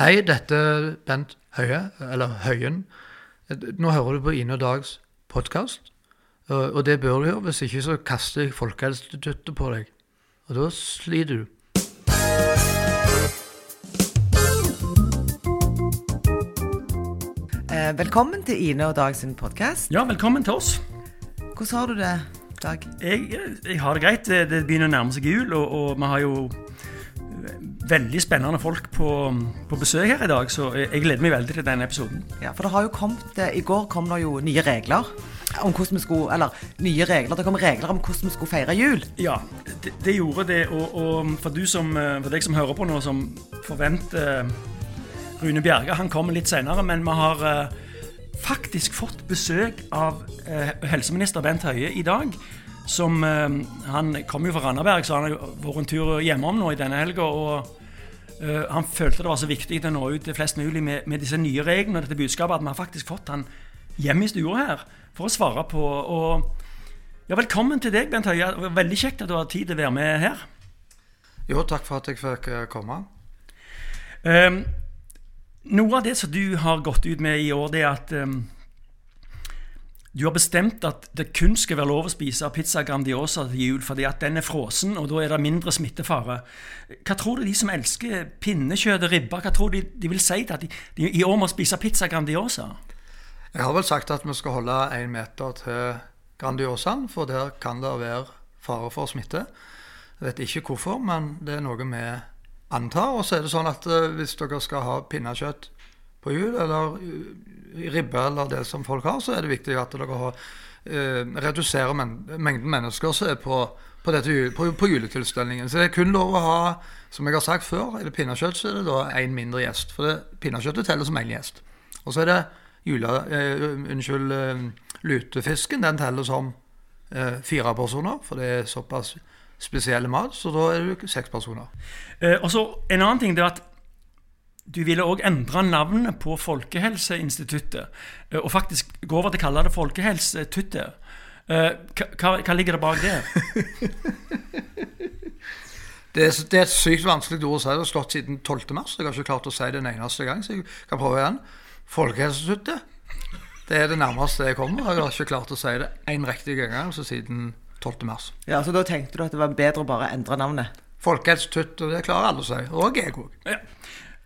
Hei, dette er Bent Høie, eller Høyen. Nå hører du på Ine og Dags podkast. Og det bør du gjøre, hvis ikke så kaster jeg Folkehelseinstituttet på deg. Og da sliter du. Eh, velkommen til Ine og Dag sin podkast. Ja, velkommen til oss. Hvordan har du det, Dag? Jeg, jeg har det greit. Det, det begynner å nærme seg jul, og, og, vi har jo veldig spennende folk på, på, besøk her i dag, så jeg, gleder meg veldig til denne episoden. Ja, for det har jo kommet, eh, I går kom det jo nye regler om hvordan vi skulle Eller nye regler. Det kom regler om hvordan vi skulle feire jul. Ja, det, det gjorde det. Og, og for, som, for, deg som hører på nå, som forventer Rune Bjerge, han kommer litt senere, men vi har faktisk fått besøk av helseminister Bent Høie i dag. Som uh, Han kommer jo fra Randaberg, så han har vært en tur hjemom nå i denne helga. Og han følte det var så viktig å nå ut til flest mulig med, med disse nye reglene og dette budskapet at vi har faktisk fått han hjem i stua her for å svare på. Og ja, velkommen til deg, Bent Høie. Veldig kjekt at du har tid til å være med her. Jo, takk for at jeg fikk komme. Um, noe av det som du har gått ut med i år, det er at um, du har bestemt at det kun skal være lov å spise pizza Grandiosa til jul fordi at den er frossen, og da er det mindre smittefare. Hva tror du de som elsker pinnekjøtt og ribbe, hva tror du de, de vil si til at de, de, i år må spise pizza Grandiosa? Jeg har vel sagt at vi skal holde én meter til Grandiosaen, for der kan det være fare for smitte. Jeg vet ikke hvorfor, men det er noe vi antar. Og så er det sånn at uh, hvis dere skal ha pinnekjøtt på jul, eller uh, ribbe, eller det som folk har, så er det viktig at dere har, uh, reduserer men mengden mennesker som er på, på, dette, på, på juletilstelningen. Så det er kun lov å ha, som jeg har sagt før, er det pinnekjøtt, så er det da én mindre gjest. For det, pinnekjøttet teller som én gjest. Og så er det jula, unnskyld, lutefisken. Den teller som fire personer, for det er såpass spesielle mat, så da er du seks personer. Eh, og så En annen ting det er at du ville òg endre navnet på Folkehelseinstituttet. Eh, og faktisk gå over til å kalle det Folkehelsetuttet. Eh, hva, hva, ligger det bak det? det, er, det er, et sykt vanskelig ord å si. Det har slått siden 12. mars. Jeg har ikke klart å si det en eneste gang, så jeg kan prøve igjen. Folkehelseinstituttet. Det er det nærmeste jeg kommer. Jeg har ikke klart å si det én riktig gang altså siden 12. mars. Ja, Så da tenkte du at det var bedre å bare endre navnet? Folkehelseinstituttet, det klarer alle å si. Og jeg òg. Ja.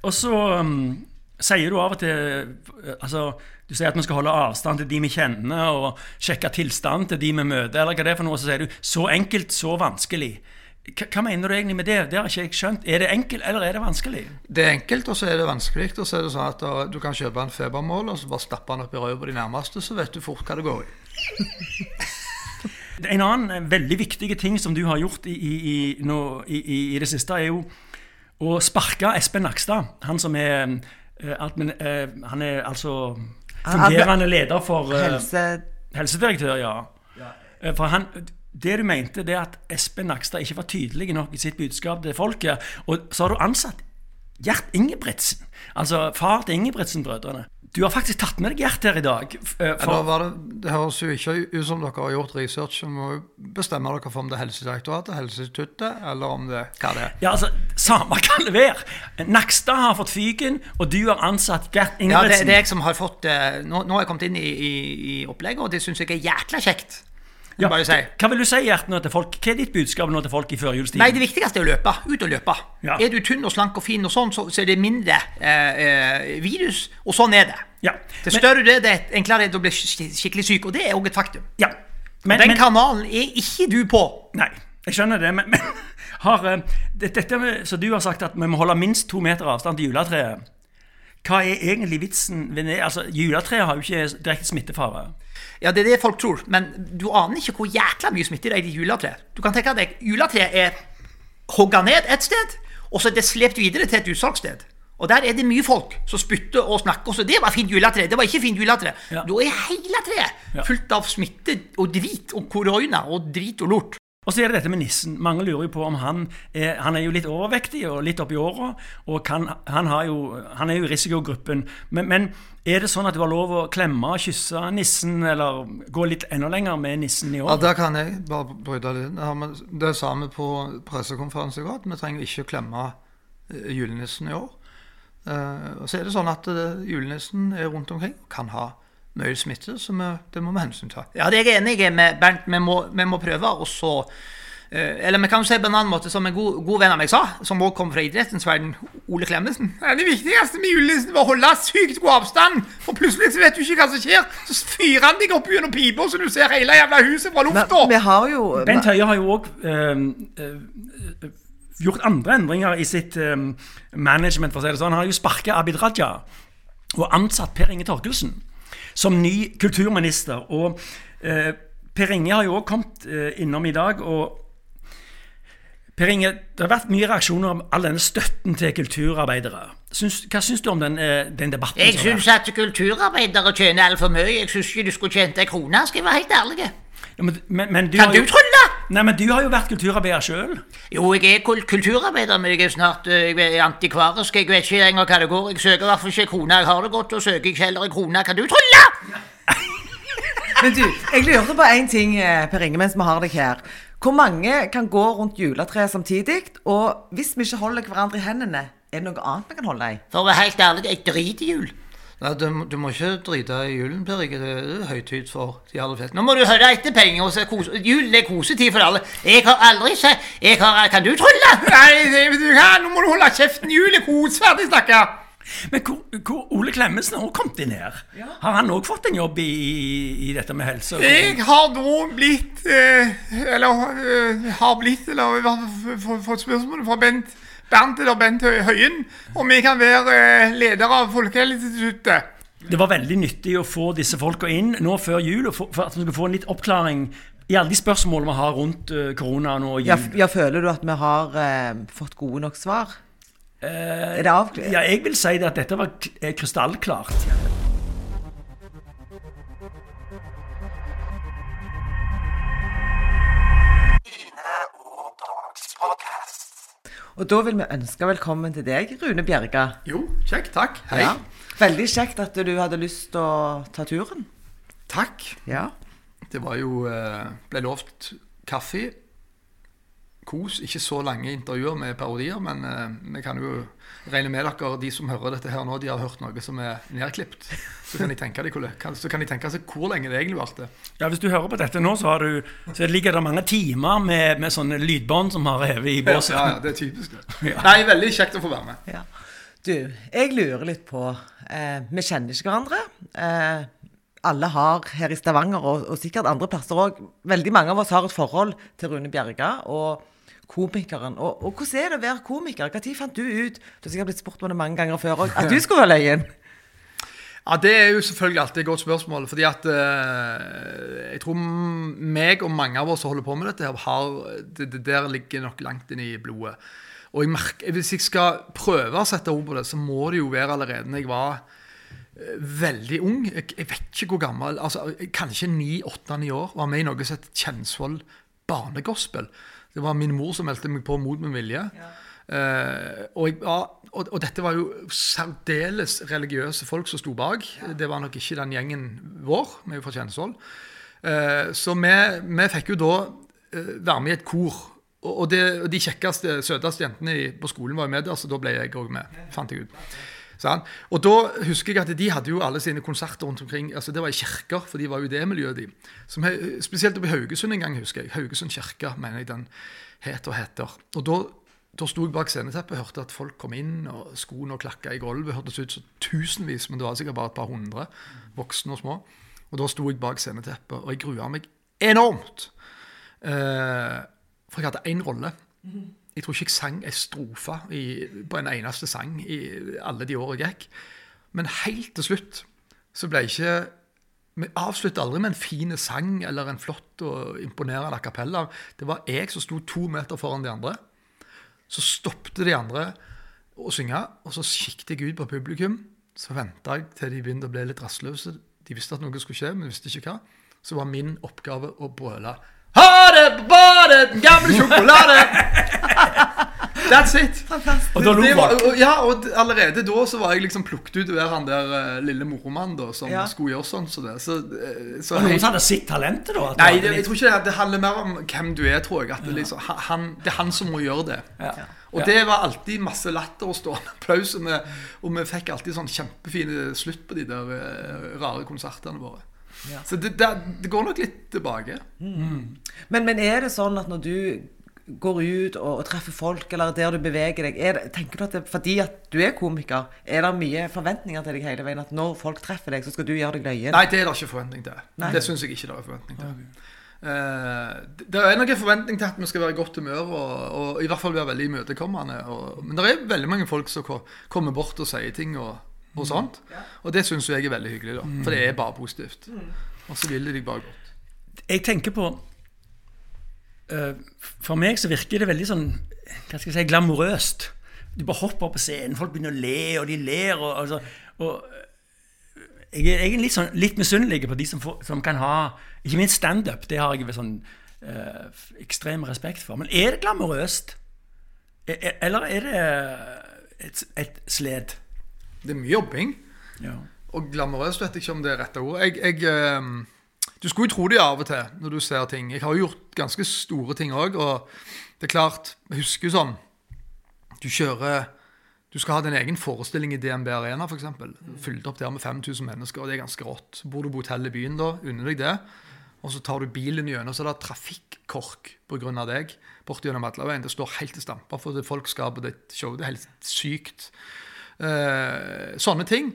Og så um, sier du av og til altså, Du sier at vi skal holde avstand til de vi kjenner, og sjekke tilstanden til de vi møter, eller hva det er for noe. Så sier du 'så enkelt, så vanskelig'. Hva, hva mener du egentlig med det? Det har ikke jeg skjønt. Er det enkelt, eller er det vanskelig? Det er enkelt, og så er det vanskelig. Og så er det sånn at du kan kjøpe en febermål, og så bare stappe den opp i røret på de nærmeste, så vet du fort hva det går i. En annen eh, veldig viktig ting som du har gjort i, i, nå, i, i det siste, er jo å sparke Espen Nakstad. Han som er admin, eh, Han er altså fungerende leder for eh, Helse... Helsedirektør, ja. For han, det du mente, det er at Espen Nakstad ikke var tydelig nok i sitt budskap til folket. Og så har du ansatt Gjert Ingebrigtsen, altså far til Ingebrigtsen-brødrene. Du har faktisk tatt med deg Gjert her i dag. For... Ja, det, det, høres jo ikke ut som dere har gjort research. Så må bestemme dere for om det er Helsedirektoratet, Helseinstituttet, eller om det hva det er. Ja, altså, Samme kan det være. Nakstad har fått fyken, og du har ansatt Gert Ingebrigtsen. Ja, det, det er jeg som har fått uh, nå, nå, har jeg kommet inn i, i, i opplegget, og det syns jeg er jækla kjekt. Ja, si. Hva vil du si Gjert, nå til folk? Hva er ditt budskap nå til folk i førjulstiden? Nei, Det viktigste er å løpe. Ut og løpe. Ja. Er du tynn og slank og fin, og sånn, så, så er det mindre eh, eh, virus. Og sånn er det. Ja. Det større du er, det enklere er det å bli skikkelig syk. Og det er òg et faktum. Ja. Men, Den men, kanalen er ikke du på. Nei, jeg skjønner det. Men, men har, det, dette med, så du har sagt at vi må holde minst to meter avstand til juletreet. Hva er egentlig vitsen? Altså, Juletreet har jo ikke direkte smittefare. Ja, det er det folk tror, men du aner ikke hvor jækla mye smitte det er i juletre. Du kan tenke deg, Juletreet er hogga ned et sted, og så er det slept videre til et utsalgssted. Og der er det mye folk som spytter og snakker. Så det var fint juletre. Det var ikke fint juletre. Ja. Da er hele treet fullt av smitte og drit og korona og drit og lort. Og så er det dette med nissen. Mange lurer jo på om han er, han er jo litt overvektig og litt oppi åra. Og kan, han, jo, han, er jo i risikogruppen. Men, men, er det sånn at du har lov å klemme og kysse nissen, eller gå litt enda lenger med nissen i år? Ja, Der kan jeg bare bryte litt. Det sa vi på pressekonferansen i går, at vi trenger ikke å klemme eh, julenissen i år. Eh, og så er det sånn at eh, julenissen er rundt omkring og kan ha mye smitte, så vi, det må vi hensynta. Ja, det er jeg enig i med Bernt. Vi må, vi må prøve, og så eh, Eller vi kan jo si på en annen måte, som en god, god venn av meg sa, som også kommer fra idrettens verden, Ole Klemetsen. Det viktigste med julenissen var å holde sykt god avstand, for plutselig så vet du ikke hva som skjer. Så fyrer han deg opp gjennom pipa, så du ser hele jævla huset fra Men lufta. vi har jo Bent Høie har jo òg gjort andre endringer i sitt um, management. for å si det sånn. Han har jo sparka Abid Raja og ansatt Per Inge Torkelsen som ny kulturminister. Og eh, Per Inge har jo òg kommet eh, innom i dag. og Per Inge, Det har vært mye reaksjoner om all denne støtten til kulturarbeidere. Syns, hva syns du om den, eh, den debatten? Jeg syns at kulturarbeidere tjener altfor mye. Jeg syns ikke du skulle tjent ei krone, skal jeg være helt ærlig. Ja, men, men, men du Kan du jo, trylle? Nei, men du har jo vært kulturarbeider sjøl. Jo, jeg er kulturarbeider, men jeg er snart eh, jeg er antikvarisk. Jeg vet ikke lenger hva det går. Jeg søker i hvert fall ikke krone. Jeg har det godt, og søker ikke heller en krone. Kan du trylle? Men du, jeg lurte på én ting, eh, Per Inge, mens vi har deg her. Hvor mange kan gå rundt juletreet samtidig? Og hvis vi ikke holder hverandre i hendene, er det noe annet vi kan holde i? For å være helt ærlig, jeg driter i jul. Nei, du, du må ikke drite i julen, Per Ikke. Det er høytid for de aller fleste. Nå må du høre etter penger. og se, kose- Julen er kosetid for alle. Jeg har aldri sett jeg har, Kan du trylle? Nei, det, du kan. nå må du holde kjeften. Jul er kosferdig, stakkar. Men hvor, hvor Ole Klemetsen har kommet inn her. Har han òg fått en jobb i, i, dette med helse? Jeg har nå blitt eh, Eller eh, har blitt Eller fått spørsmål fra Bent Bernt eller Bent Hø- Høien og vi kan være eh, leder av Folkehelseinstituttet. Det var veldig nyttig å få disse folka inn nå før jul, og for at vi skulle få en litt oppklaring i alle de spørsmålene vi har rundt uh, korona nå og Ja, jul. ja, føler du at vi har eh, fått gode nok svar? er det avklart? Ja, jeg vil si det at dette var er krystallklart. Og da vil vi ønske velkommen til deg, Rune Bjerga. Jo, kjekt. Takk. Hei. Ja. Veldig kjekt at du hadde lyst til å ta turen. Takk. Ja. Det var jo eh, Ble lovt kaffe. Kos. Ikke så lange intervjuer med parodier, men eh, vi kan jo regne med dere, de som hører dette her nå, de har hørt noe som er nedklipt. Så kan de tenke, de tenke seg hvor lenge det egentlig varte. Ja, Hvis du hører på dette nå, så, har du, så ligger det mange timer med, med sånne lydbånd som har hevet i Ja, båsen. ja, det er typisk det. Nei, veldig kjekt å få være med. ja. Du, jeg lurer litt på eh, Vi kjenner ikke hverandre. Eh, alle har her i Stavanger, og, og sikkert andre plasser òg Veldig mange av oss har et forhold til Rune Bjerga og komikeren. Og, og hvordan er det å være komiker? Når fant du ut Du har sikkert blitt spurt om det mange ganger før òg, at du skulle være løyen? Ja, Det er jo selvfølgelig alltid et godt spørsmål. fordi at eh, jeg tror meg og mange av oss som holder på med dette, har, det, det der ligger nok langt inn i blodet. Og jeg merker, Hvis jeg skal prøve å sette ord på det, så må det jo være allerede når jeg var eh, veldig ung. Jeg, jeg vet ikke hvor gammel. altså Kanskje ni-åtte-ni år. Var med i noe som het Kjensvoll barnegospel. Det var min mor som meldte meg på mot min vilje. Eh, og, jeg, ja, og, og dette var jo særdeles religiøse folk som sto bak. Det var nok ikke den gjengen vår. Vi er jo fra Kjensvoll. Uh, så vi, vi fikk jo da uh, være med i et kor. Og, og, det, de kjekkeste, søteste jentene i, på skolen var jo med der, så da ble jeg òg med. fant jeg ut. Sant? Og da husker jeg at de hadde jo alle sine konserter rundt omkring. altså Det var i kirker, for de var jo i det miljøet, de. Som, spesielt oppe i Haugesund en gang, husker jeg. Haugesund kirke, mener jeg den het og heter. Og da, da sto jeg bak sceneteppet og hørte at folk kom inn, og skoene og klakka i gulvet. Hørtes ut som tusenvis, men det var sikkert bare et par hundre, voksne og små. Og da sto jeg bak sceneteppet, og jeg grua meg enormt. Eh, for jeg hadde én rolle. Jeg tror ikke jeg sang en strofe i, på en eneste sang i alle de årene jeg gikk. Men helt til slutt så ble jeg ikke Vi avslutta aldri med en fin sang eller en flott og imponerende a. Det var jeg som sto to meter foran de andre. Så stoppet de andre å synge, og så kikket jeg ut på publikum. Så venta jeg til de begynte å bli litt rastløse. De visste at noe skulle skje, men visste ikke hva. Så var min oppgave å brøle Ha det bra, den gamle sjokolade! That's it. Og da lo folk. ja, og allerede da så var jeg liksom plukket ut å være han der eh, lille moromannen da, som Ja. skulle gjøre sånn som det. Så, eh, så noen som hadde sett talentet, da? At Nei, det jeg tror ikke det, det handler mer om hvem du er, tror jeg. At det, liksom, ha- han, det er han som må gjøre det. Ja. Og det var alltid masse latter og stående applaus. Og vi, og vi fikk alltid sånn kjempefine slutt på de der eh, rare konsertene våre. Så det, det, det går nok litt tilbake. Men, men er det sånn at når du går ut og, og treffer folk, eller der du beveger deg, er det, tenker du at det, fordi at du er komiker, er det mye forventninger til deg hele veien? At når folk treffer deg, så skal du gjøre deg løyen? Nei, det er det ikke forventning til. Nei. Det syns jeg ikke det er forventning til. Eh, det- det er nok en forventning til at vi skal være i godt humør og, og i hvert fall være veldig imøtekommende. Men det er veldig mange folk som kommer bort og sier ting og, og sånt. Og det syns jeg er veldig hyggelig, da. For det er bare positivt. Og så vil de deg bare godt. Jeg tenker på For meg så virker det veldig sånn Hva skal jeg si glamorøst. Du bare hopper opp på scenen, folk begynner å le, og de ler. Og, altså, og eh, jeg er egentlig litt, sånn, litt misunnelig på de som, får, som kan ha Ikke minst standup. Det har jeg sånn eh, ekstrem respekt for. Men er det glamorøst? E- e- Eller er det et, et sled? Det er mye jobbing. Ja. Og glamorøst vet jeg ikke om det er rette ord. Jeg, jeg, ehm, du skulle jo tro det av og til når du ser ting. Jeg har jo gjort ganske store ting òg, og det er klart Jeg husker sånn Du kjører Du skal ha din egen forestilling i DNB Arena, f.eks. Fylt opp der med 5000 mennesker, og det er ganske rått. Bor du på hotell i byen da, unner deg det. Og så tar du bilen gjennom, så er det trafikkork pga. deg. Bort gjennom Madlaveien. Det står helt i stampa for at folk skal på ditt show. Det er helt sykt. Eh, sånne ting.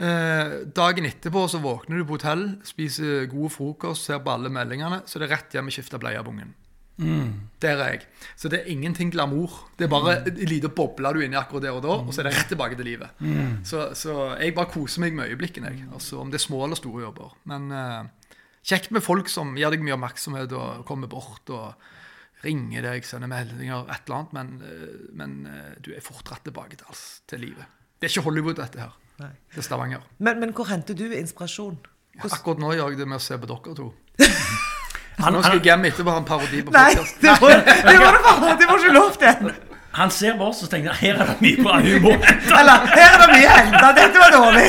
Eh, dagen etterpå så våkner du på hotell, spiser god frokost, ser på alle meldingene, så det er rett hjem og skifte bleie av ungen. Der er jeg. Så det er ingenting glamour. Det er bare en liten boble du er inni akkurat der og da, og så er det rett tilbake til livet. Så, så jeg bare koser meg med øyeblikkene, jeg. Altså, om det er små eller store jobber. Men eh, kjekt med folk som gir deg mye oppmerksomhet og kommer bort og ringer deg, sender meldinger, et eller annet, men, eh, men eh, du er fort rett tilbake til, altså, til livet. Det er ikke Hollywood, dette her. Nei. Det er Stavanger. Men, men hvor henter du inspirasjon? Akkurat nå gjør jeg det med å se på dere to. Han, Nå skal han, jeg hjem etterpå ha en parodi på Nei, podcast. det var det var du bare Det var ikke lov til! han ser på oss og tenker her er det mye bra humor. Eller her er det mye henta, dette var dårlig!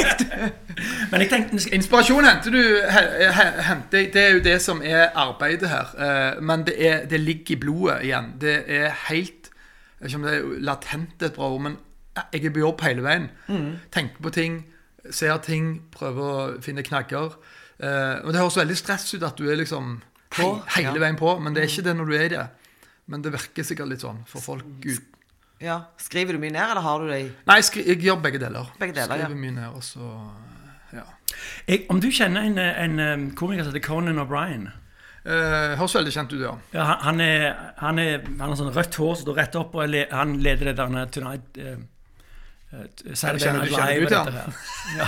Men jeg tenkte Inspirasjon henter du he- he- henter, Det er jo det som er arbeidet her. Eh, Men det, er, det ligger i blodet igjen. Det er helt Jeg vet ikke om det er latent et bra ord, men jeg er på jobb hele veien. Tenker på ting, ser ting, prøver å finne knagger. Eh, Og det høres veldig stress ut at du er liksom he På, hele ja. veien på, men det er ikke det når du er i det. Men det virker sikkert litt sånn for folk ut. Ja, Skriver du mye ned, eller har du det i Nei, jeg, skri, jeg gjør begge deler. Begge deler, ja. Skriver mye ned, og så Ja. jeg, Om du kjenner en, en um, komiker som heter Conan O'Brien Uh, høres veldig kjent ut, ja. ja, han, han, er, han, er, han har sånn rødt hår som står rett opp, og han leder det der Tonight uh, Kjenner du- Night kjenner du til og her. Ja.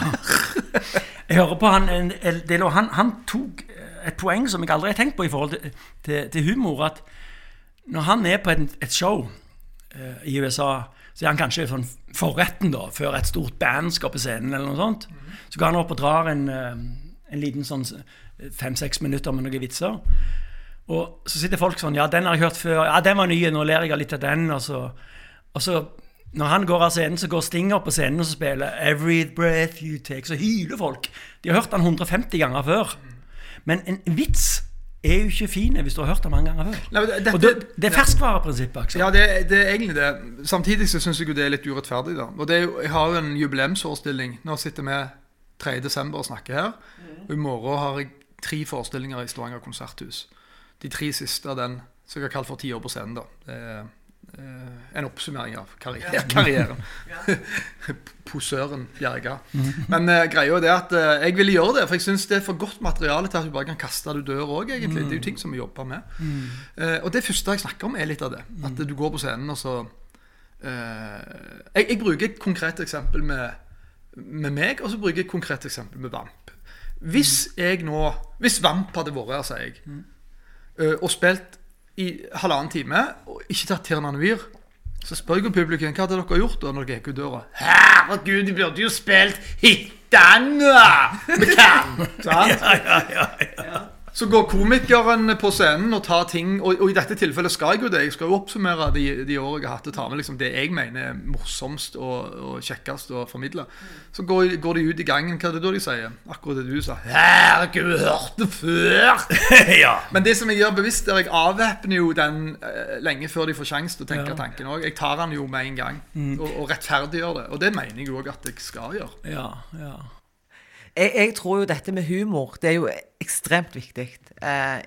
Jeg hører på han en, en del, og han, han tok et poeng som jeg aldri har tenkt på i forhold til, til, til humor. At når han er på et, et show uh, i USA, så er han kanskje sånn forretten da, før et stort band skal på scenen, eller noe sånt. Så går han opp og drar en, eh, en liten sånn fem-seks minutter med noen vitser. Og så sitter folk sånn Ja, den har jeg hørt før. Ja, den var ny. Nå ler jeg av litt av den. Og så, og så når han går av scenen, så går Stinger på scenen og så spiller 'Every Breath You Take'. Så hyler folk. De har hørt han 150 ganger før. Men en vits er jo ikke fin hvis du har hørt den mange ganger før. Nei, men det- Og det, det er ferskvareprinsippet. Aksel. Ja, det, det er egentlig det. Samtidig så syns jeg jo det er litt urettferdig. da. Og det er jo, Jeg har jo en jubileumsforestilling. Nå sitter vi 3. desember og snakker her. Og i morgen har jeg tre forestillinger i Stavanger konserthus. De tre siste av den som jeg har kalt for ti år på scenen. da. Det er eh, en oppsummering av karriere, karrieren. Posøren Bjerga. Men uh, greia er det at uh, jeg ville gjøre det, for jeg syns det er for godt materiale til at du bare kan kaste det dør òg, egentlig. Det er jo ting som vi jobber med. Uh, og det første jeg snakker om, er litt av det. At du går på scenen, og så eh, jeg, jeg bruker et konkret eksempel med, med meg, og så bruker jeg et konkret eksempel med Vamp. Hvis jeg nå Hvis Vamp hadde vært her, sier jeg, eh, og spilt i halvannen time, og ikke tatt Tirnanvyr. så spør jeg jo publikum hva hadde dere gjort da når dere gikk ut døra. Herregud, de burde jo spilt Hittan! Kan! Sant? Ja, ja, ja, ja. Så går komikeren på scenen og tar ting Og, og i dette tilfellet skal jeg jo det. Jeg skal jo oppsummere de, de årene jeg har hatt og ta med liksom det jeg mener er morsomst og, og kjekkest å formidle. Så går, går de ut i gangen. Hva er det da de sier? Akkurat det du sa. Herregud, hørt det før! ja. Men det som jeg gjør bevisst, er jeg avvæpner jo den eh, lenge før de får sjanse til å tenke Ja. tanken òg. Jeg tar den jo med en gang, og, og rettferdiggjør det. Og det mener jeg òg at jeg skal gjøre. Ja, ja. Jeg, jeg tror jo dette med humor, det er jo ekstremt viktig. Eh,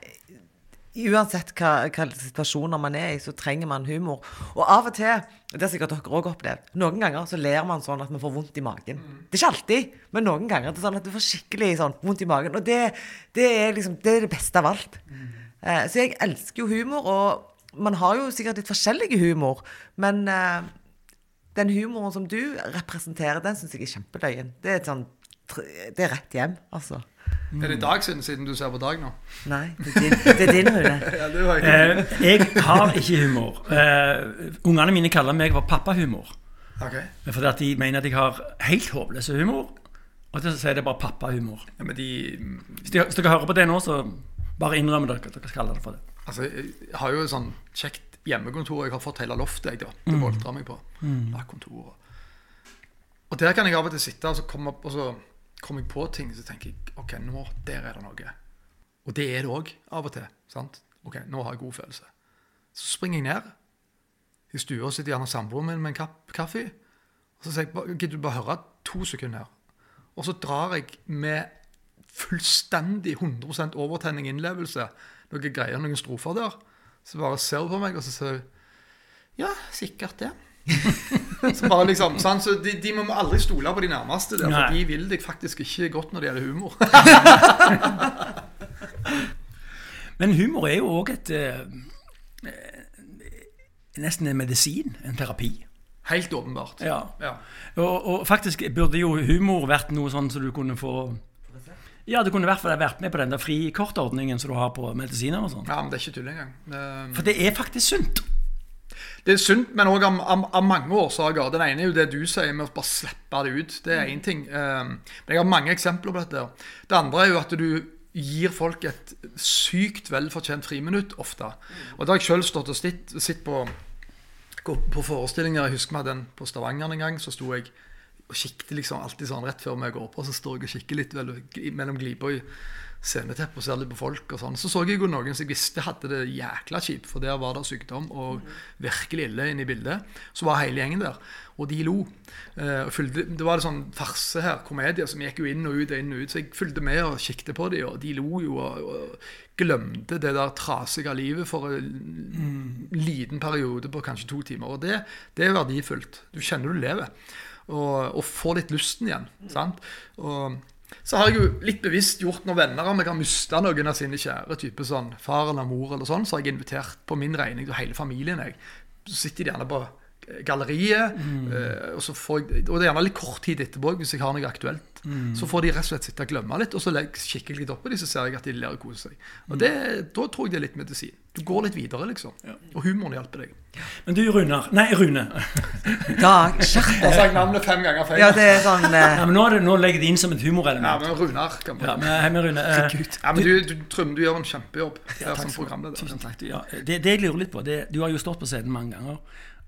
uansett hva, hva situasjoner man er i, så trenger man humor. Og av og til, det har sikkert dere òg opplevd, noen ganger så ler man sånn at man får vondt i magen. Det er ikke alltid, men noen ganger det er sånn at du får skikkelig sånn vondt i magen. Og det, det, er liksom, det er det beste av alt. Eh, så jeg elsker jo humor, og man har jo sikkert litt forskjellig humor, men eh, den humoren som du representerer, den syns jeg er kjempeløyen. Det er, et sånn, tr- det er rett hjem, altså. Er det dag siden, siden du ser på dag nå? Nei, det er din, det er din Rune. Ja, det var ikke Eh, jeg har ikke humor. Eh, ungene mine kaller meg for pappahumor. Okay. Fordi at de mener at jeg har helt håpløs humor. Og så sier det bare pappahumor. Ja, de Hvis, de, hvis dere hører på det nå, så bare innrømmer dere at dere kaller det for det. Altså, jeg har jo et sånn kjekt hjemmekontor. Jeg har fått hele loftet jeg da, til å boltre meg på. Mm. Og der kan jeg av og til sitte og så komme opp, og så kommer jeg på ting, så tenker jeg OK, nå, der er det noe. Og det er det òg av og til. sant? OK, nå har jeg god følelse. Så springer jeg ned. I stua sitter gjerne samboeren min med en kapp kaffe. Og så sier jeg gidder du bare høre to sekunder her? Og så drar jeg med fullstendig 100% overtenning innlevelse noen greier, noen strofer der. Så bare ser hun på meg, og så sier hun Ja, sikkert det. så bare liksom, sånn, Så de, de må aldri stole på de nærmeste der, for de vil deg faktisk ikke godt når det gjelder humor. Men humor er jo òg et eh, eh, Nesten en medisin. En terapi. Helt åpenbart. Ja. Ja. Og, og faktisk burde jo humor vært noe sånn som du kunne få Ja, du kunne i hvert fall vært med på den der frikortordningen som du har på medisiner og sånt. ja, men det er ikke tull engang. Um... For det er faktisk sunt. Det er sunt, men òg av, av, av mange årsaker. Den ene er jo det du sier med å bare slippe det ut. Det er én ting. Um, men jeg har mange eksempler på dette. Det andre er jo at du gir folk et sykt velfortjent friminutt ofte. Og da har jeg sjøl stått og sett på, på forestillinger. Jeg husker vi hadde en på Stavanger en gang. Så sto jeg og kikket liksom alltid sånn rett før vi går på. Så står jeg og kikker litt vel, mellom glipa i sceneteppet og ser litt på folk og sånn. Så så jeg jo noen som jeg visste hadde det jækla kjipt, for der var det sykdom og virkelig ille inne i bildet. Så var hele gjengen der, og de lo. Eh, og fulgte, det var en sånn farse her, komedie, som gikk jo inn og ut, inn og ut. Så jeg fulgte med og kikket på dem, og de lo jo og, og glemte det der trasige livet for en liten periode på kanskje to timer. Og det, det er verdifullt. Du kjenner du lever. Og, og få litt lysten igjen. sant? Og så har jeg jo litt bevisst gjort når venner av meg har mista noen av sine kjære, type sånn far eller mor eller sånn, så har jeg invitert på min regning til hele familien. jeg. Så sitter de gjerne på galleriet, eh, og, så får jeg, og det er gjerne litt kort tid etterpå hvis jeg har noe aktuelt. Så får de rett og slett sitte og glemme litt, og så legger- kikker jeg litt opp på dem, så ser jeg at de ler og koser seg. Og det, Da tror jeg det er litt medisin. Du går litt videre, liksom. Og humoren hjelper deg. Men du, Runar Nei, Rune. Dag, skjerp Jeg har sagt navnet fem ganger feil. Ja, det er sånn eh, Ja, men nå, er det, nå legger det inn som et Ja, humorelement. men Runar kan Ja, men, hei, men Rune. eh, Ja, men du, du, Trym, du gjør en kjempejobb Ja, takk som programleder. Tusen takk. Ja, det, det jeg lurer litt på det, Du har jo stått på scenen mange ganger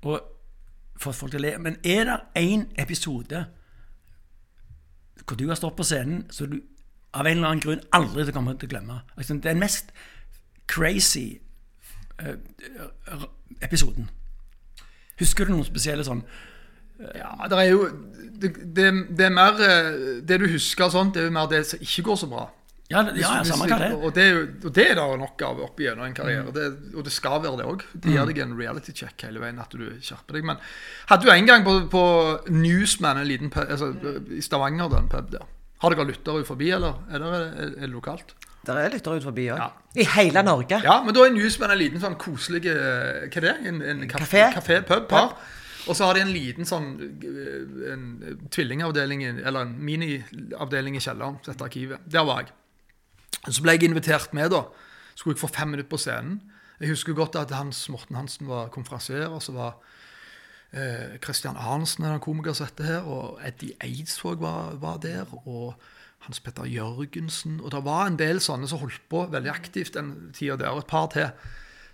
og fått folk til å le. Men er det én episode hvor du har stått på scenen så du av en eller annen grunn aldri til kommer til å glemme? Altså, Den mest crazy eh, episoden. Husker du noen spesielle sånn Ja, det er jo det, det, det er mer eh, Det du husker sånt, det er jo mer det som ikke går så bra. Ja, det- ja samme hva det. Og det og det er det nok av opp igjennom en Mm. karriere. Det, og det skal være det òg. Det gir deg en reality check hele veien, at du skjerper deg. Men hadde du en gang på, på Newsman, en liten pub, altså, i Stavanger, den pub der. Har dere lyttere ut forbi, eller er det, er det lokalt? Der er lyttere ut forbi òg. Ja. I hele Norge. Ja, men da er Newsman en liten sånn koselig eh, Hva er det? En, en Kafé. kafé pub, par. Og så har de en liten sånn eh, en tvillingavdeling, eller en miniavdeling i kjelleren, som Arkivet. Der var jeg. Så ble jeg invitert med, da. Skulle jeg få fem minutter på scenen. Jeg husker godt at Hans Morten Hansen var konferansier, og så var eh, Christian Arnsen en komiker som dette her, og Eddie Eidsvåg var, var der. og Hans Petter Jørgensen. Og det var en del sånne som holdt på veldig aktivt den tida der, og et par til.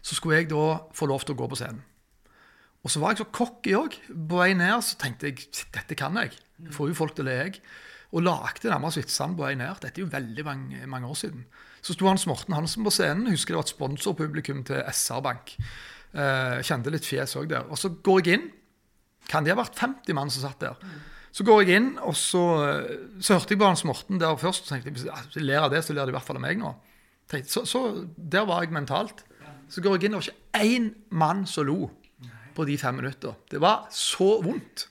Så skulle jeg da få lov til å gå på scenen. Og så var jeg så cocky òg. På vei ned så tenkte jeg dette kan. Jeg får jo folk til å le, jeg. Og lagde nærmest vitsene på vei ned. Dette er jo veldig mange, mange år siden. Så sto Hans Morten Hansen på scenen. Husker det var et sponsorpublikum til SR Bank. Eh, kjente litt fjes òg der. Og så går jeg inn. Kan det ha vært 50 mann som satt der? Så går jeg inn, og så, så hørte jeg på Hans Morten der først. og tenkte Hvis jeg ler av det, så ler de i hvert fall av meg nå. Så, så der var jeg mentalt. Så går jeg inn, og det var ikke én mann som lo på de fem minutter. Det var så vondt.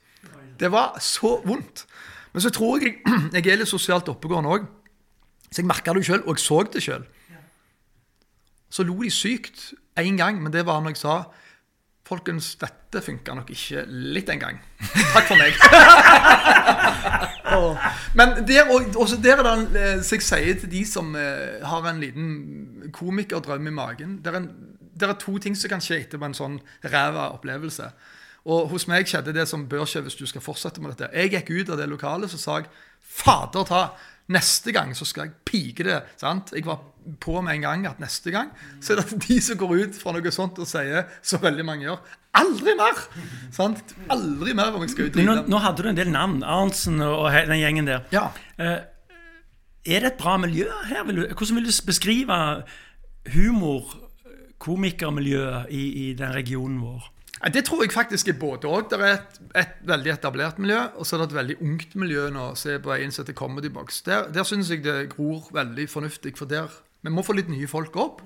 Det var så vondt. Men så tror jeg jeg er litt sosialt oppegående òg. Så jeg merka det sjøl, og jeg så det sjøl. Så lo de sykt én gang, men det var når jeg sa Folkens, dette funka nok ikke litt engang. Takk for meg. Men der, også der er det eh, så jeg sier til de som eh, har en liten komikerdrøm i magen Det er, en, det er to ting som kan skje etterpå en sånn ræva opplevelse. Og hos meg skjedde det som bør skje hvis du skal fortsette med dette. Jeg gikk ut av det lokalet så sa jeg fader ta, neste gang så skal jeg pike det. sant? Jeg var på med en gang at neste gang så er det de som går ut fra noe sånt og sier, så veldig mange gjør, aldri mer! sant? Aldri mer om jeg skal ut Men nå, nå hadde du en del navn. Arntzen og den gjengen der. Ja. Eh, er det et bra miljø her? Hvordan vil du beskrive humor, komikermiljøet i, i den regionen vår? Det tror jeg faktisk er både òg. Det er et, et veldig etablert miljø, og så er det et veldig ungt miljø nå. Se på en som heter Comedy Box. Der, der syns jeg det gror veldig fornuftig, for der vi må få litt nye folk opp.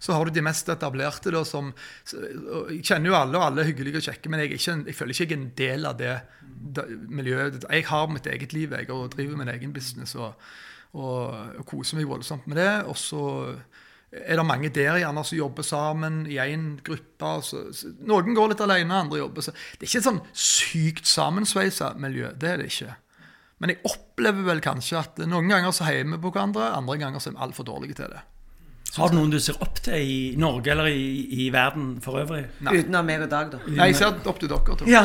Så har du de mest etablerte, da, som Jeg kjenner jo alle, og alle er hyggelige og kjekke, men jeg, er ikke, jeg føler ikke jeg er en del av det, det miljøet. Jeg har mitt eget liv, jeg, og driver min egen business og, og, og koser meg voldsomt med det. Og så er det mange der gjerne som jobber sammen i én gruppe. Så, så, noen går litt alene, andre jobber. Så det er ikke et sånn sykt sammensveisa miljø. Det er det ikke. Men jeg opplever vel kanskje at noen ganger så heier vi på hverandre, andre ganger så er vi altfor dårlige til det. Har du noen du ser opp til i Norge eller i, i verden for øvrig? Utenom meg og Dag, da. Nei, jeg ser opp til dere to. Ja.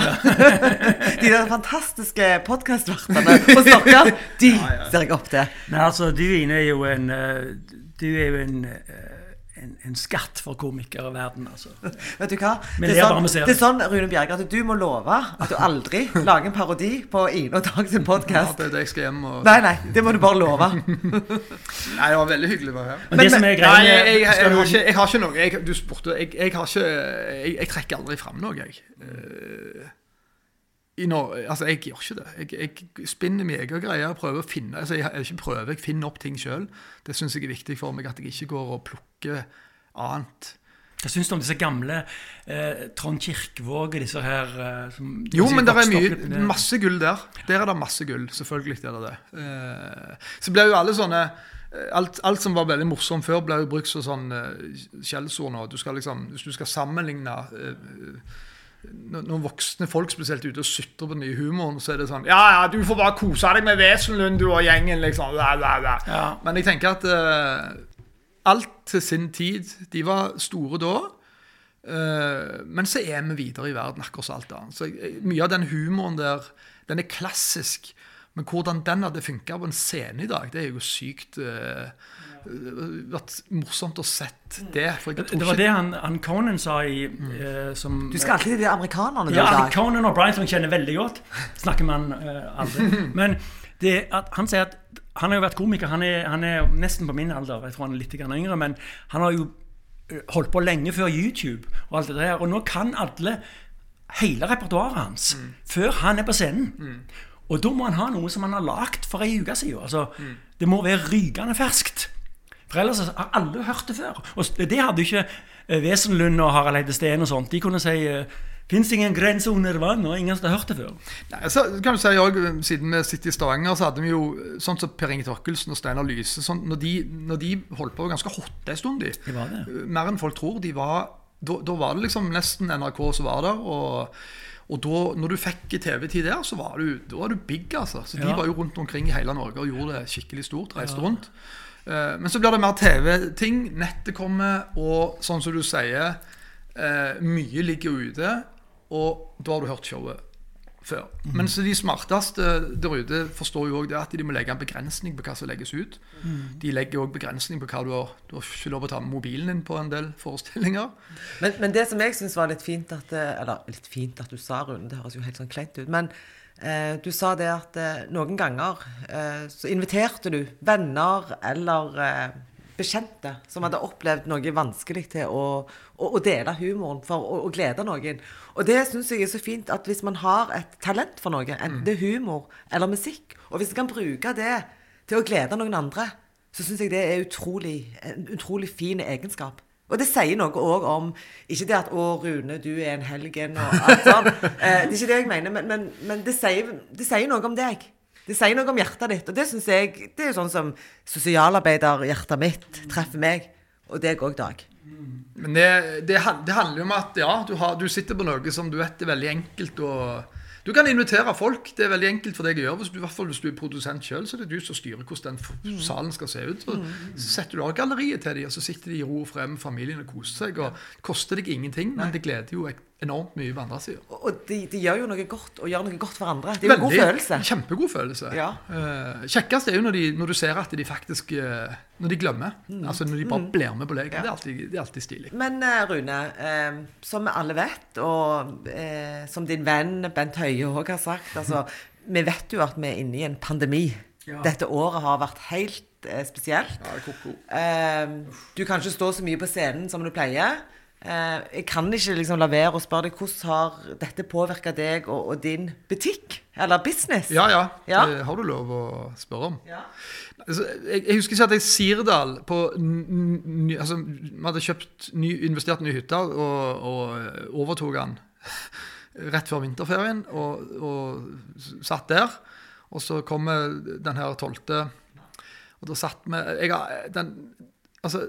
De der fantastiske podkastvertene hos dere, de ser jeg opp til. Nei, altså, du Ine er jo en eh, Du er jo en, eh, en, en skatt for komikerverden, altså. Vet du hva? Det er, sånn, det er sånn, Rune Bjerge, at du må love at du aldri lager en parodi på Ine og Dag sin Ja, podkast. det det jeg skal hjem og Nei, nei, det må du bare love. Nei, det var veldig hyggelig å være her. Men, det som er Nei, greia jeg, jeg, jeg, skal du- har ikke, jeg har ikke noe jeg, Du spurte jeg, jeg har ikke jeg, jeg trekker aldri fram noe, jeg. Eh, I Nor altså, jeg gjør ikke det. Jeg, jeg spinner mine egne greier. Jeg prøver å finne altså, jeg, jeg ikke prøver, jeg finner opp ting sjøl. Det syns jeg er viktig for meg, at jeg ikke går og plukker annet. Hva syns du om disse gamle eh, Trond Kirkevåg og disse her eh, som Jo, men det er mye, masse gull der. Der er det masse gull. Selvfølgelig er det det. Eh, så ble jo alle sånne eh, alt, alt som var veldig morsomt før, ble jo brukt som sånn skjellsord nå. Du skal liksom, hvis du skal sammenligne eh, når voksne folk spesielt er ute og sutrer på den nye humoren, så er det sånn Ja, ja, du får bare kose deg med Wesenlund, du og gjengen, liksom. Bla, bla, bla. Ja. Men jeg tenker at uh, alt til sin tid De var store da. Uh, men så er vi videre i verden, akkurat som alt annet. Så jeg, mye av den humoren der, den er klassisk. Men hvordan den hadde funka på en scene i dag, det er jo sykt uh, vært morsomt å sett det. For jeg tror Det var ikke det han, han Conan sa i eh, som, Du skal alltid til de amerikanerne, Ja, Dag. Conan O'Brien, som jeg kjenner veldig godt, snakker man eh, aldri. Men det at, han sier at han har jo vært komiker. Han er, han er nesten på min alder. Jeg tror han er litt yngre, men han har jo eh, holdt på lenge før YouTube og alt det der. Og nå kan alle hele repertoaret hans før han er på scenen. Og da må han ha noe som han har lagd for ei uke siden. Altså, Det må være rykende ferskt. For ellers har alle hørt det før. Og det hadde jo ikke eh, Wesenlund og Harald Eide Steen og sånt. De kunne si uh, Fins ingen grense under vann? Og ingen har hørt det før. Nei, så kan du si også, Siden vi sitter i Stavanger, så hadde vi jo sånn som Per Inge Torkelsen og Steinar Lyse sånn, når, de, når de holdt på ganske hotte en stund, de. Det var det. Mer enn folk tror. De var, da, da var det liksom nesten NRK som var der. og og da, når du fikk TV-tid der, så var du, da var du big. altså. Så De var jo rundt omkring i hele Norge og gjorde det skikkelig stort. reiste rundt. Eh, men så blir det mer TV-ting. Nettet kommer, og sånn som du sier, eh, mye ligger ute. og da har du hørt showet før. Men så de smarteste der ute forstår jo også det at de må legge en begrensning på hva som legges ut. De legger òg begrensning på hva du har Du har ikke lov å ta med mobilen din på en del forestillinger. Men, men det som jeg syns var litt fint at eh, Eller litt fint at du sa, Rune, det høres jo helt sånn kleint ut. Men eh, du sa det at eh, noen ganger eh, så inviterte du venner eller eh, bekjente som hadde opplevd noe vanskelig til å, å, å dele humoren for å, å glede noen. Og det syns jeg er så fint at hvis man har et talent for noe, enten det er humor eller musikk, og hvis man kan bruke det til å glede noen andre, så syns jeg det er utrolig, en utrolig fin egenskap. Og det sier noe òg om Ikke det at 'Å, Rune, du er en helgen' og alt sånt. Eh, det er ikke det jeg mener, men, men, men det, sier, det sier noe om deg. Det sier noe om hjertet ditt. Og det syns jeg Det er jo sånn som sosialarbeiderhjertet mitt treffer meg. Og deg òg, Dag. Men det, det, det handler jo om at ja, du, har, du sitter på noe som du vet er veldig enkelt å Du kan invitere folk. Det er veldig enkelt for deg å gjøre. Hvis du, I hvert fall hvis du er produsent sjøl, så er det du som styrer hvordan den salen skal se ut. Så, så setter du av galleriet til dem, og så sitter de i ro og fred med familien og koser seg. og Det koster deg ingenting, men det gleder jo enormt mye på andre sida. Og de, de gjør jo noe godt, og gjør noe godt for andre. Det er jo en god følelse. Kjempegod følelse. Ja. Uh, kjekkest er jo når, de, når du ser at de faktisk uh, Når de glemmer. Mm. Altså når de bare blir med på leken. Det, er alltid, det er alltid stilig. Men uh, Rune, som vi alle vet, og som din venn Bent Høie òg har sagt altså, Vi vet jo at vi er inne i en pandemi. Ja. Dette året har vært helt spesielt. Ja, koko. Du kan ikke stå så mye på scenen som du pleier. Eh, jeg kan ikke liksom la være å spørre deg hvordan har dette påvirka deg og, og din butikk? Eller business? Ja, ja. Ja. Det har du lov å spørre om. Ja. Altså, jeg, jeg husker ikke at jeg Sirdal på ny, altså, Vi hadde kjøpt ny, investert ny hytte og, og eh, overtok den rett før vinterferien. Og, og satt der. Og så kommer den her tolvte Og da satt vi jeg, den, Altså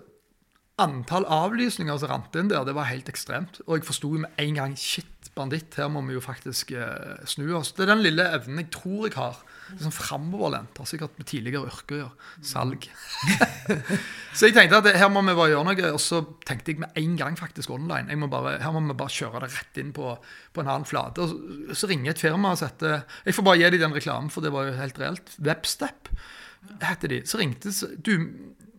Antall avlysninger som rant inn der, det var helt ekstremt. Og jeg forsto med en gang shit, banditt, her må vi jo faktisk eh, snu oss. Det er den lille evnen jeg tror jeg har. Liksom framoverlent. Har sikkert med tidligere yrke å gjøre. Salg. så jeg tenkte at her må vi bare gjøre noe. Og så tenkte jeg med en gang faktisk online. Må bare, her må vi bare kjøre det rett inn på, på en annen flate. Og så, så ringer et firma og setter Jeg får bare gi dem den reklamen, for det var jo helt reelt. Webstep heter de. Så ringte du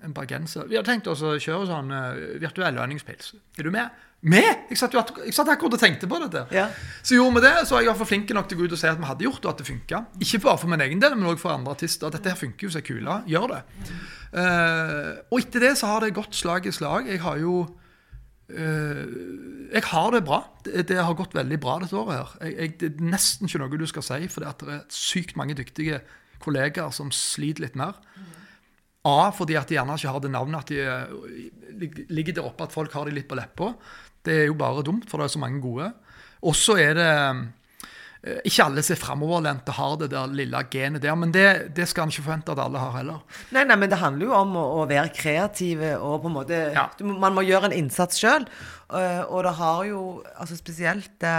en bergenser. Vi har tenkt oss å kjøre sånn uh, virtuell lønningspils. Er du med? Med?! Jeg satt, jeg satt akkurat og tenkte på dette. Ja. Så gjorde vi det, så var jeg var hvert flink nok til å gå ut og si at vi hadde gjort det, og at det funka. Ikke bare for min egen del, men også for andre artister. Dette her funker jo, så er kula. Gjør det. Uh, og etter det så har det gått slag i slag. Jeg har jo Uh, jeg har det bra. Det, det har gått veldig bra dette året. her. Jeg, jeg, det er nesten ikke noe du skal si, for det er sykt mange dyktige kollegaer som sliter litt mer. A, fordi at de gjerne ikke har det navnet at de eh, ligger der oppe, at folk har de litt på leppa. Det er jo bare dumt, for det er så mange gode. Og så er det eh, Ikke alle som er framoverlente, har det der lille genet der, men det, det skal en ikke forvente at alle har heller. Nei, nei, men det handler jo om å, å være kreative og på en måte Ja. du, Man må gjøre en innsats sjøl. og det har jo altså spesielt det,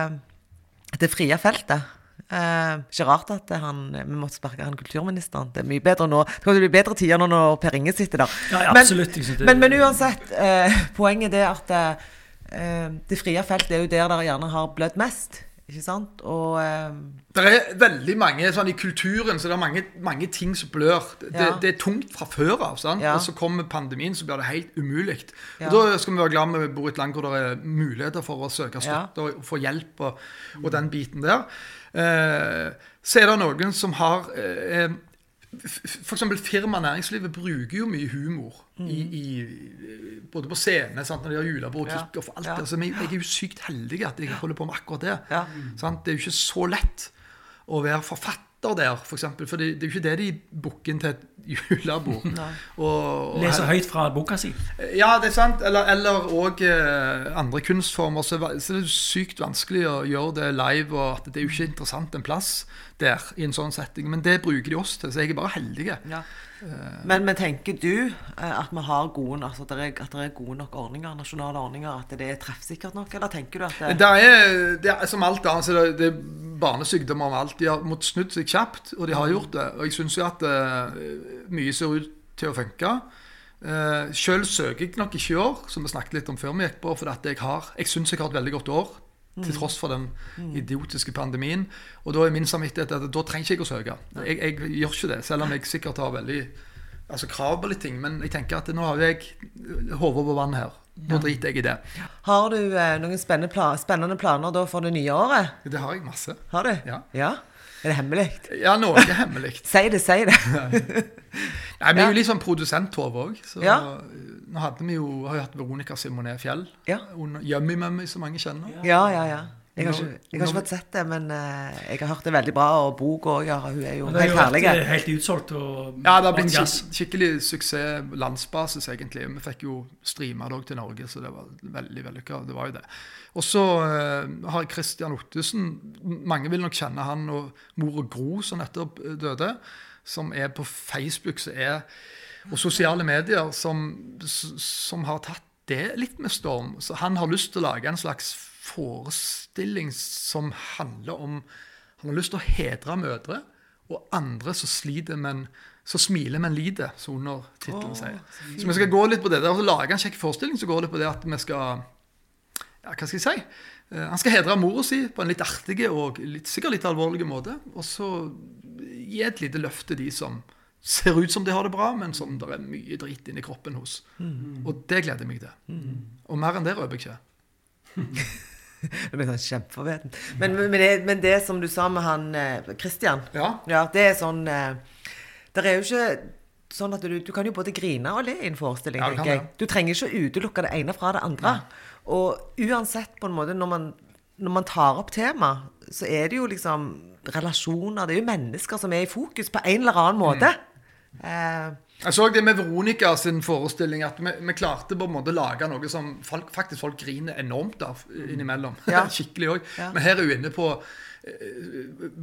det frie feltet. Eh, ikke rart at han, vi måtte sparke han kulturministeren. Det er mye bedre nå. Det kommer til å bli bedre tider nå når Per Inge sitter der. Ja, ja, Men- absolutt, men, men uansett, eh, poenget er at eh, det frie feltet er jo der dere gjerne har blødd mest. Ikke sant? Og eh, Det er veldig mange, sånn I kulturen så det er mange, mange ting som blør. Det, Ja. det er tungt fra før av. sant? Ja. Og så kommer pandemien, så blir det helt umulig. Ja. Og Da skal vi være glad vi bor i et land hvor det er muligheter for å søke støtte og få hjelp og, og den biten der. Eh, så er det noen som har eh, F.eks. firma næringslivet bruker jo mye humor i, i, både på scene, sant? når de har julebord, Mm. Ja. og alt Ja. det. Så jeg, jeg er jo sykt heldig at jeg holder på med akkurat det. Ja. Sant? Det er jo ikke så lett å være forfatter der, for eksempel, for det, det er jo ikke det de booker inn til et julebord. Leser høyt fra boka si. Ja, det er sant. Eller, òg eh, andre kunstformer. Så, så det er sykt vanskelig å gjøre det live, og at det er jo ikke interessant en plass der i en sånn setting. Men det bruker de oss til, så jeg er bare heldig. Ja. Men, men tenker du eh, at vi har gode, altså at, det er, at det er gode nok ordninger, nasjonale ordninger, at det er treffsikkert nok, eller tenker du at det, Det er, det er som alt annet, så det, det er barnesykdommer med alt. De har måttet snudd seg kjapt, og de har gjort det. Og jeg syns jo at eh, mye ser ut til å funke. Uh, Sjøl søker jeg nok ikke i år, som vi snakket litt om før vi gikk på, for at jeg har Jeg syns jeg har et veldig godt år til tross for den idiotiske pandemien. Og da er min samvittighet at da trenger ikke jeg å søke. Jeg, jeg gjør ikke det, selv om jeg sikkert har veldig altså krav på litt ting. Men jeg tenker at nå har jeg hodet på vann her. Nå driter jeg i det. Har du eh, noen spennende, pla spennende planer da for det nye året? Det har jeg masse. Har du? Ja. Er det hemmelig? Ja, noe er hemmelig. Si det, si det. Nei, Vi er jo litt sånn produsenthove òg. Så Ja. nå hadde vi jo, har jo hatt Veronica Simonet Fjell Ja. under Yummy Mummy, som mange kjenner. Ja, ja, ja. Jeg har, ikke, jeg har ikke fått sett det, men eh, jeg har hørt det veldig bra. Og boka òg, ja, hun er jo Det er helt jo herlig. vært, eh, helt utsolgt. Og, Ja, det har blitt gass. skik skikkelig suksess landsbasis, egentlig. Vi fikk jo streama det òg til Norge, så det var veldig vellykka. Det var jo det. Og så eh, har Christian Ottesen Mange vil nok kjenne han og mor og Gro, som nettopp eh, døde. Som er på Facebook, så er og sosiale medier, som, som har tatt det litt med storm. Så han har lyst til å lage en slags forestilling som handler om Han har lyst til å hedre mødre og andre som sliter, men så smiler, men lider, som undertittelen sier. Så vi skal gå litt på det. der, og lage en kjekk forestilling så går det på det at vi skal ja, hva skal jeg si? Eh, Han skal hedre mora si på en litt artig og litt, sikkert litt alvorlig måte. Og så gi et lite løft til de som ser ut som de har det bra, men som det er mye drit inni kroppen hos. Og det gleder jeg meg til. Og mer enn det røper jeg ikke. Men, men, men, det, men det som du sa med han eh, Christian Ja. Ja, det er sånn eh, Det er jo ikke sånn at du, du kan jo både grine og le i en forestilling, Ja, du trenger ikke å utelukke det ene fra det andre. Og uansett, på en måte, når man, når man tar opp tema, så er det jo liksom relasjoner Det er jo mennesker som er i fokus på en eller annen måte. Mm. Eh, Jeg så det med Veronica sin forestilling, at vi, vi klarte på en måte å lage noe som folk, faktisk folk griner enormt av innimellom. Ja. Skikkelig òg. Ja. Men her er hun inne på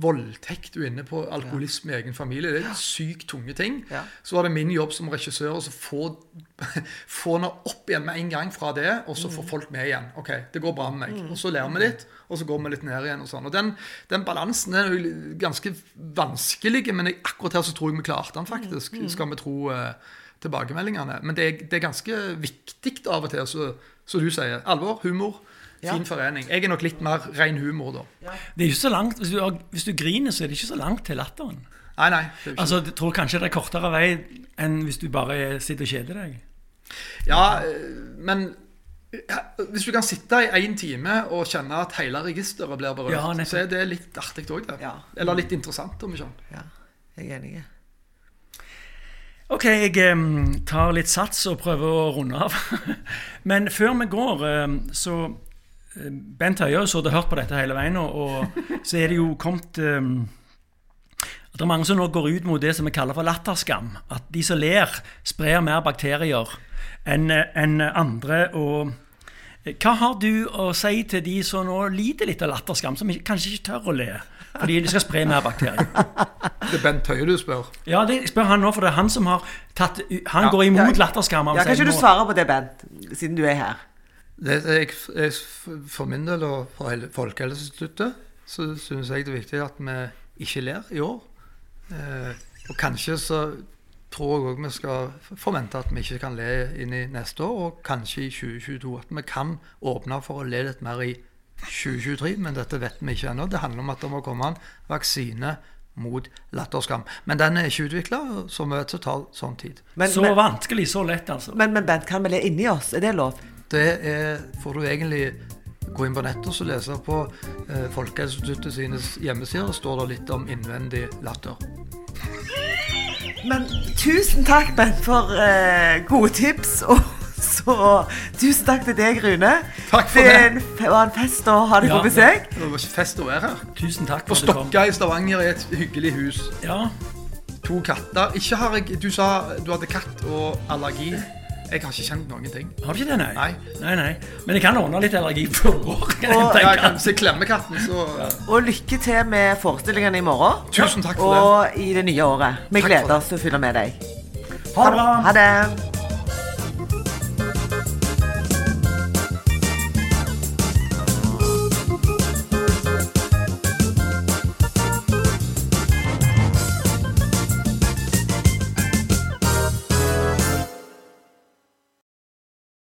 voldtekt, du er inne på alkoholisme i egen familie. Det er sykt tunge ting. Så var det min jobb som regissør å få, få henne opp igjen med en gang fra det, og så Mm. få folk med igjen. OK, det går bra med meg. Og så ler vi litt, og så går vi litt ned igjen. og sånn. Og Den, den balansen den er jo ganske vanskelig, men akkurat her så tror jeg vi klarte den faktisk, Mm. skal vi tro eh, tilbakemeldingene. Men det er, det er ganske viktig av og til, så, så du sier. Alvor, humor. Fin forening. Jeg er nok litt mer ren humor, da. Det er ikke så langt, hvis du, hvis du griner, så er det ikke så langt til latteren. Nei, nei. Altså, Jeg tror kanskje det er kortere vei enn hvis du bare sitter og kjeder deg. Ja, eh, men ja, hvis du kan sitte i én time og kjenne at hele registeret blir berørt, Ja, så er det litt artig òg, det. Ja. Eller litt interessant, om ikke annet. ja, jeg er enig. Ok, jeg em, tar litt sats og prøver å runde av. Men før vi går, så eh, Bent Høie har sittet og hørt på dette hele veien, og, så er det jo kommet um, at det er mange som nå går ut mot det som vi kaller for latterskam. At de som ler, sprer mer bakterier enn en andre. og eh, hva har du å si til de som nå lider litt av latterskam, som kanskje ikke tør å le fordi de skal spre mer bakterier? Det er Bent Høie du spør. Ja, det spør han nå, for det er han som har tatt Han går imot Ja. latterskam. Ja, kan ikke du svare på det, Bent, siden du er her? Det, jeg, jeg, for min del og for Folkehelseinstituttet så syns jeg det er viktig at vi ikke ler i år. Eh, og kanskje så tror jeg òg vi skal forvente at vi ikke kan le inn i neste år, og kanskje i 2022. At vi kan åpne for å le litt mer i 2023, men dette vet vi ikke ennå. Det handler om at det må komme en vaksine mot latterskam. Men den er ikke utvikla, som vi vet så tar sånn tid. Men, Så men, vanskelig, så lett, altså. men, men Bent, kan vi le inni oss? Er det lov? Det er, får du egentlig gå inn på nettet og så lese på eh, Folkehelseinstituttet sine hjemmesider. Det står det litt om innvendig latter. Men tusen takk, Bent, for eh, gode tips. Og så tusen takk til deg, Rune. Takk for det. det. var en fest å ha deg Ja, på besøk. Det var fest å være her. Tusen takk for På. Stokka i Stavanger i et hyggelig hus. Ja, To katter. Ikke har jeg, Du sa du hadde katt og allergi. Jeg har ikke kjent noen ting. Har du ikke det, nei? Nei. nei, nei. Men jeg kan ordne litt allergi på år. kan jeg Ja, jeg kan, katten, så Og lykke til med forestillingene i morgen. Tusen takk for det. Og i det nye året. Vi Takk gleder oss til å følge med deg. Ha det bra. Ha det.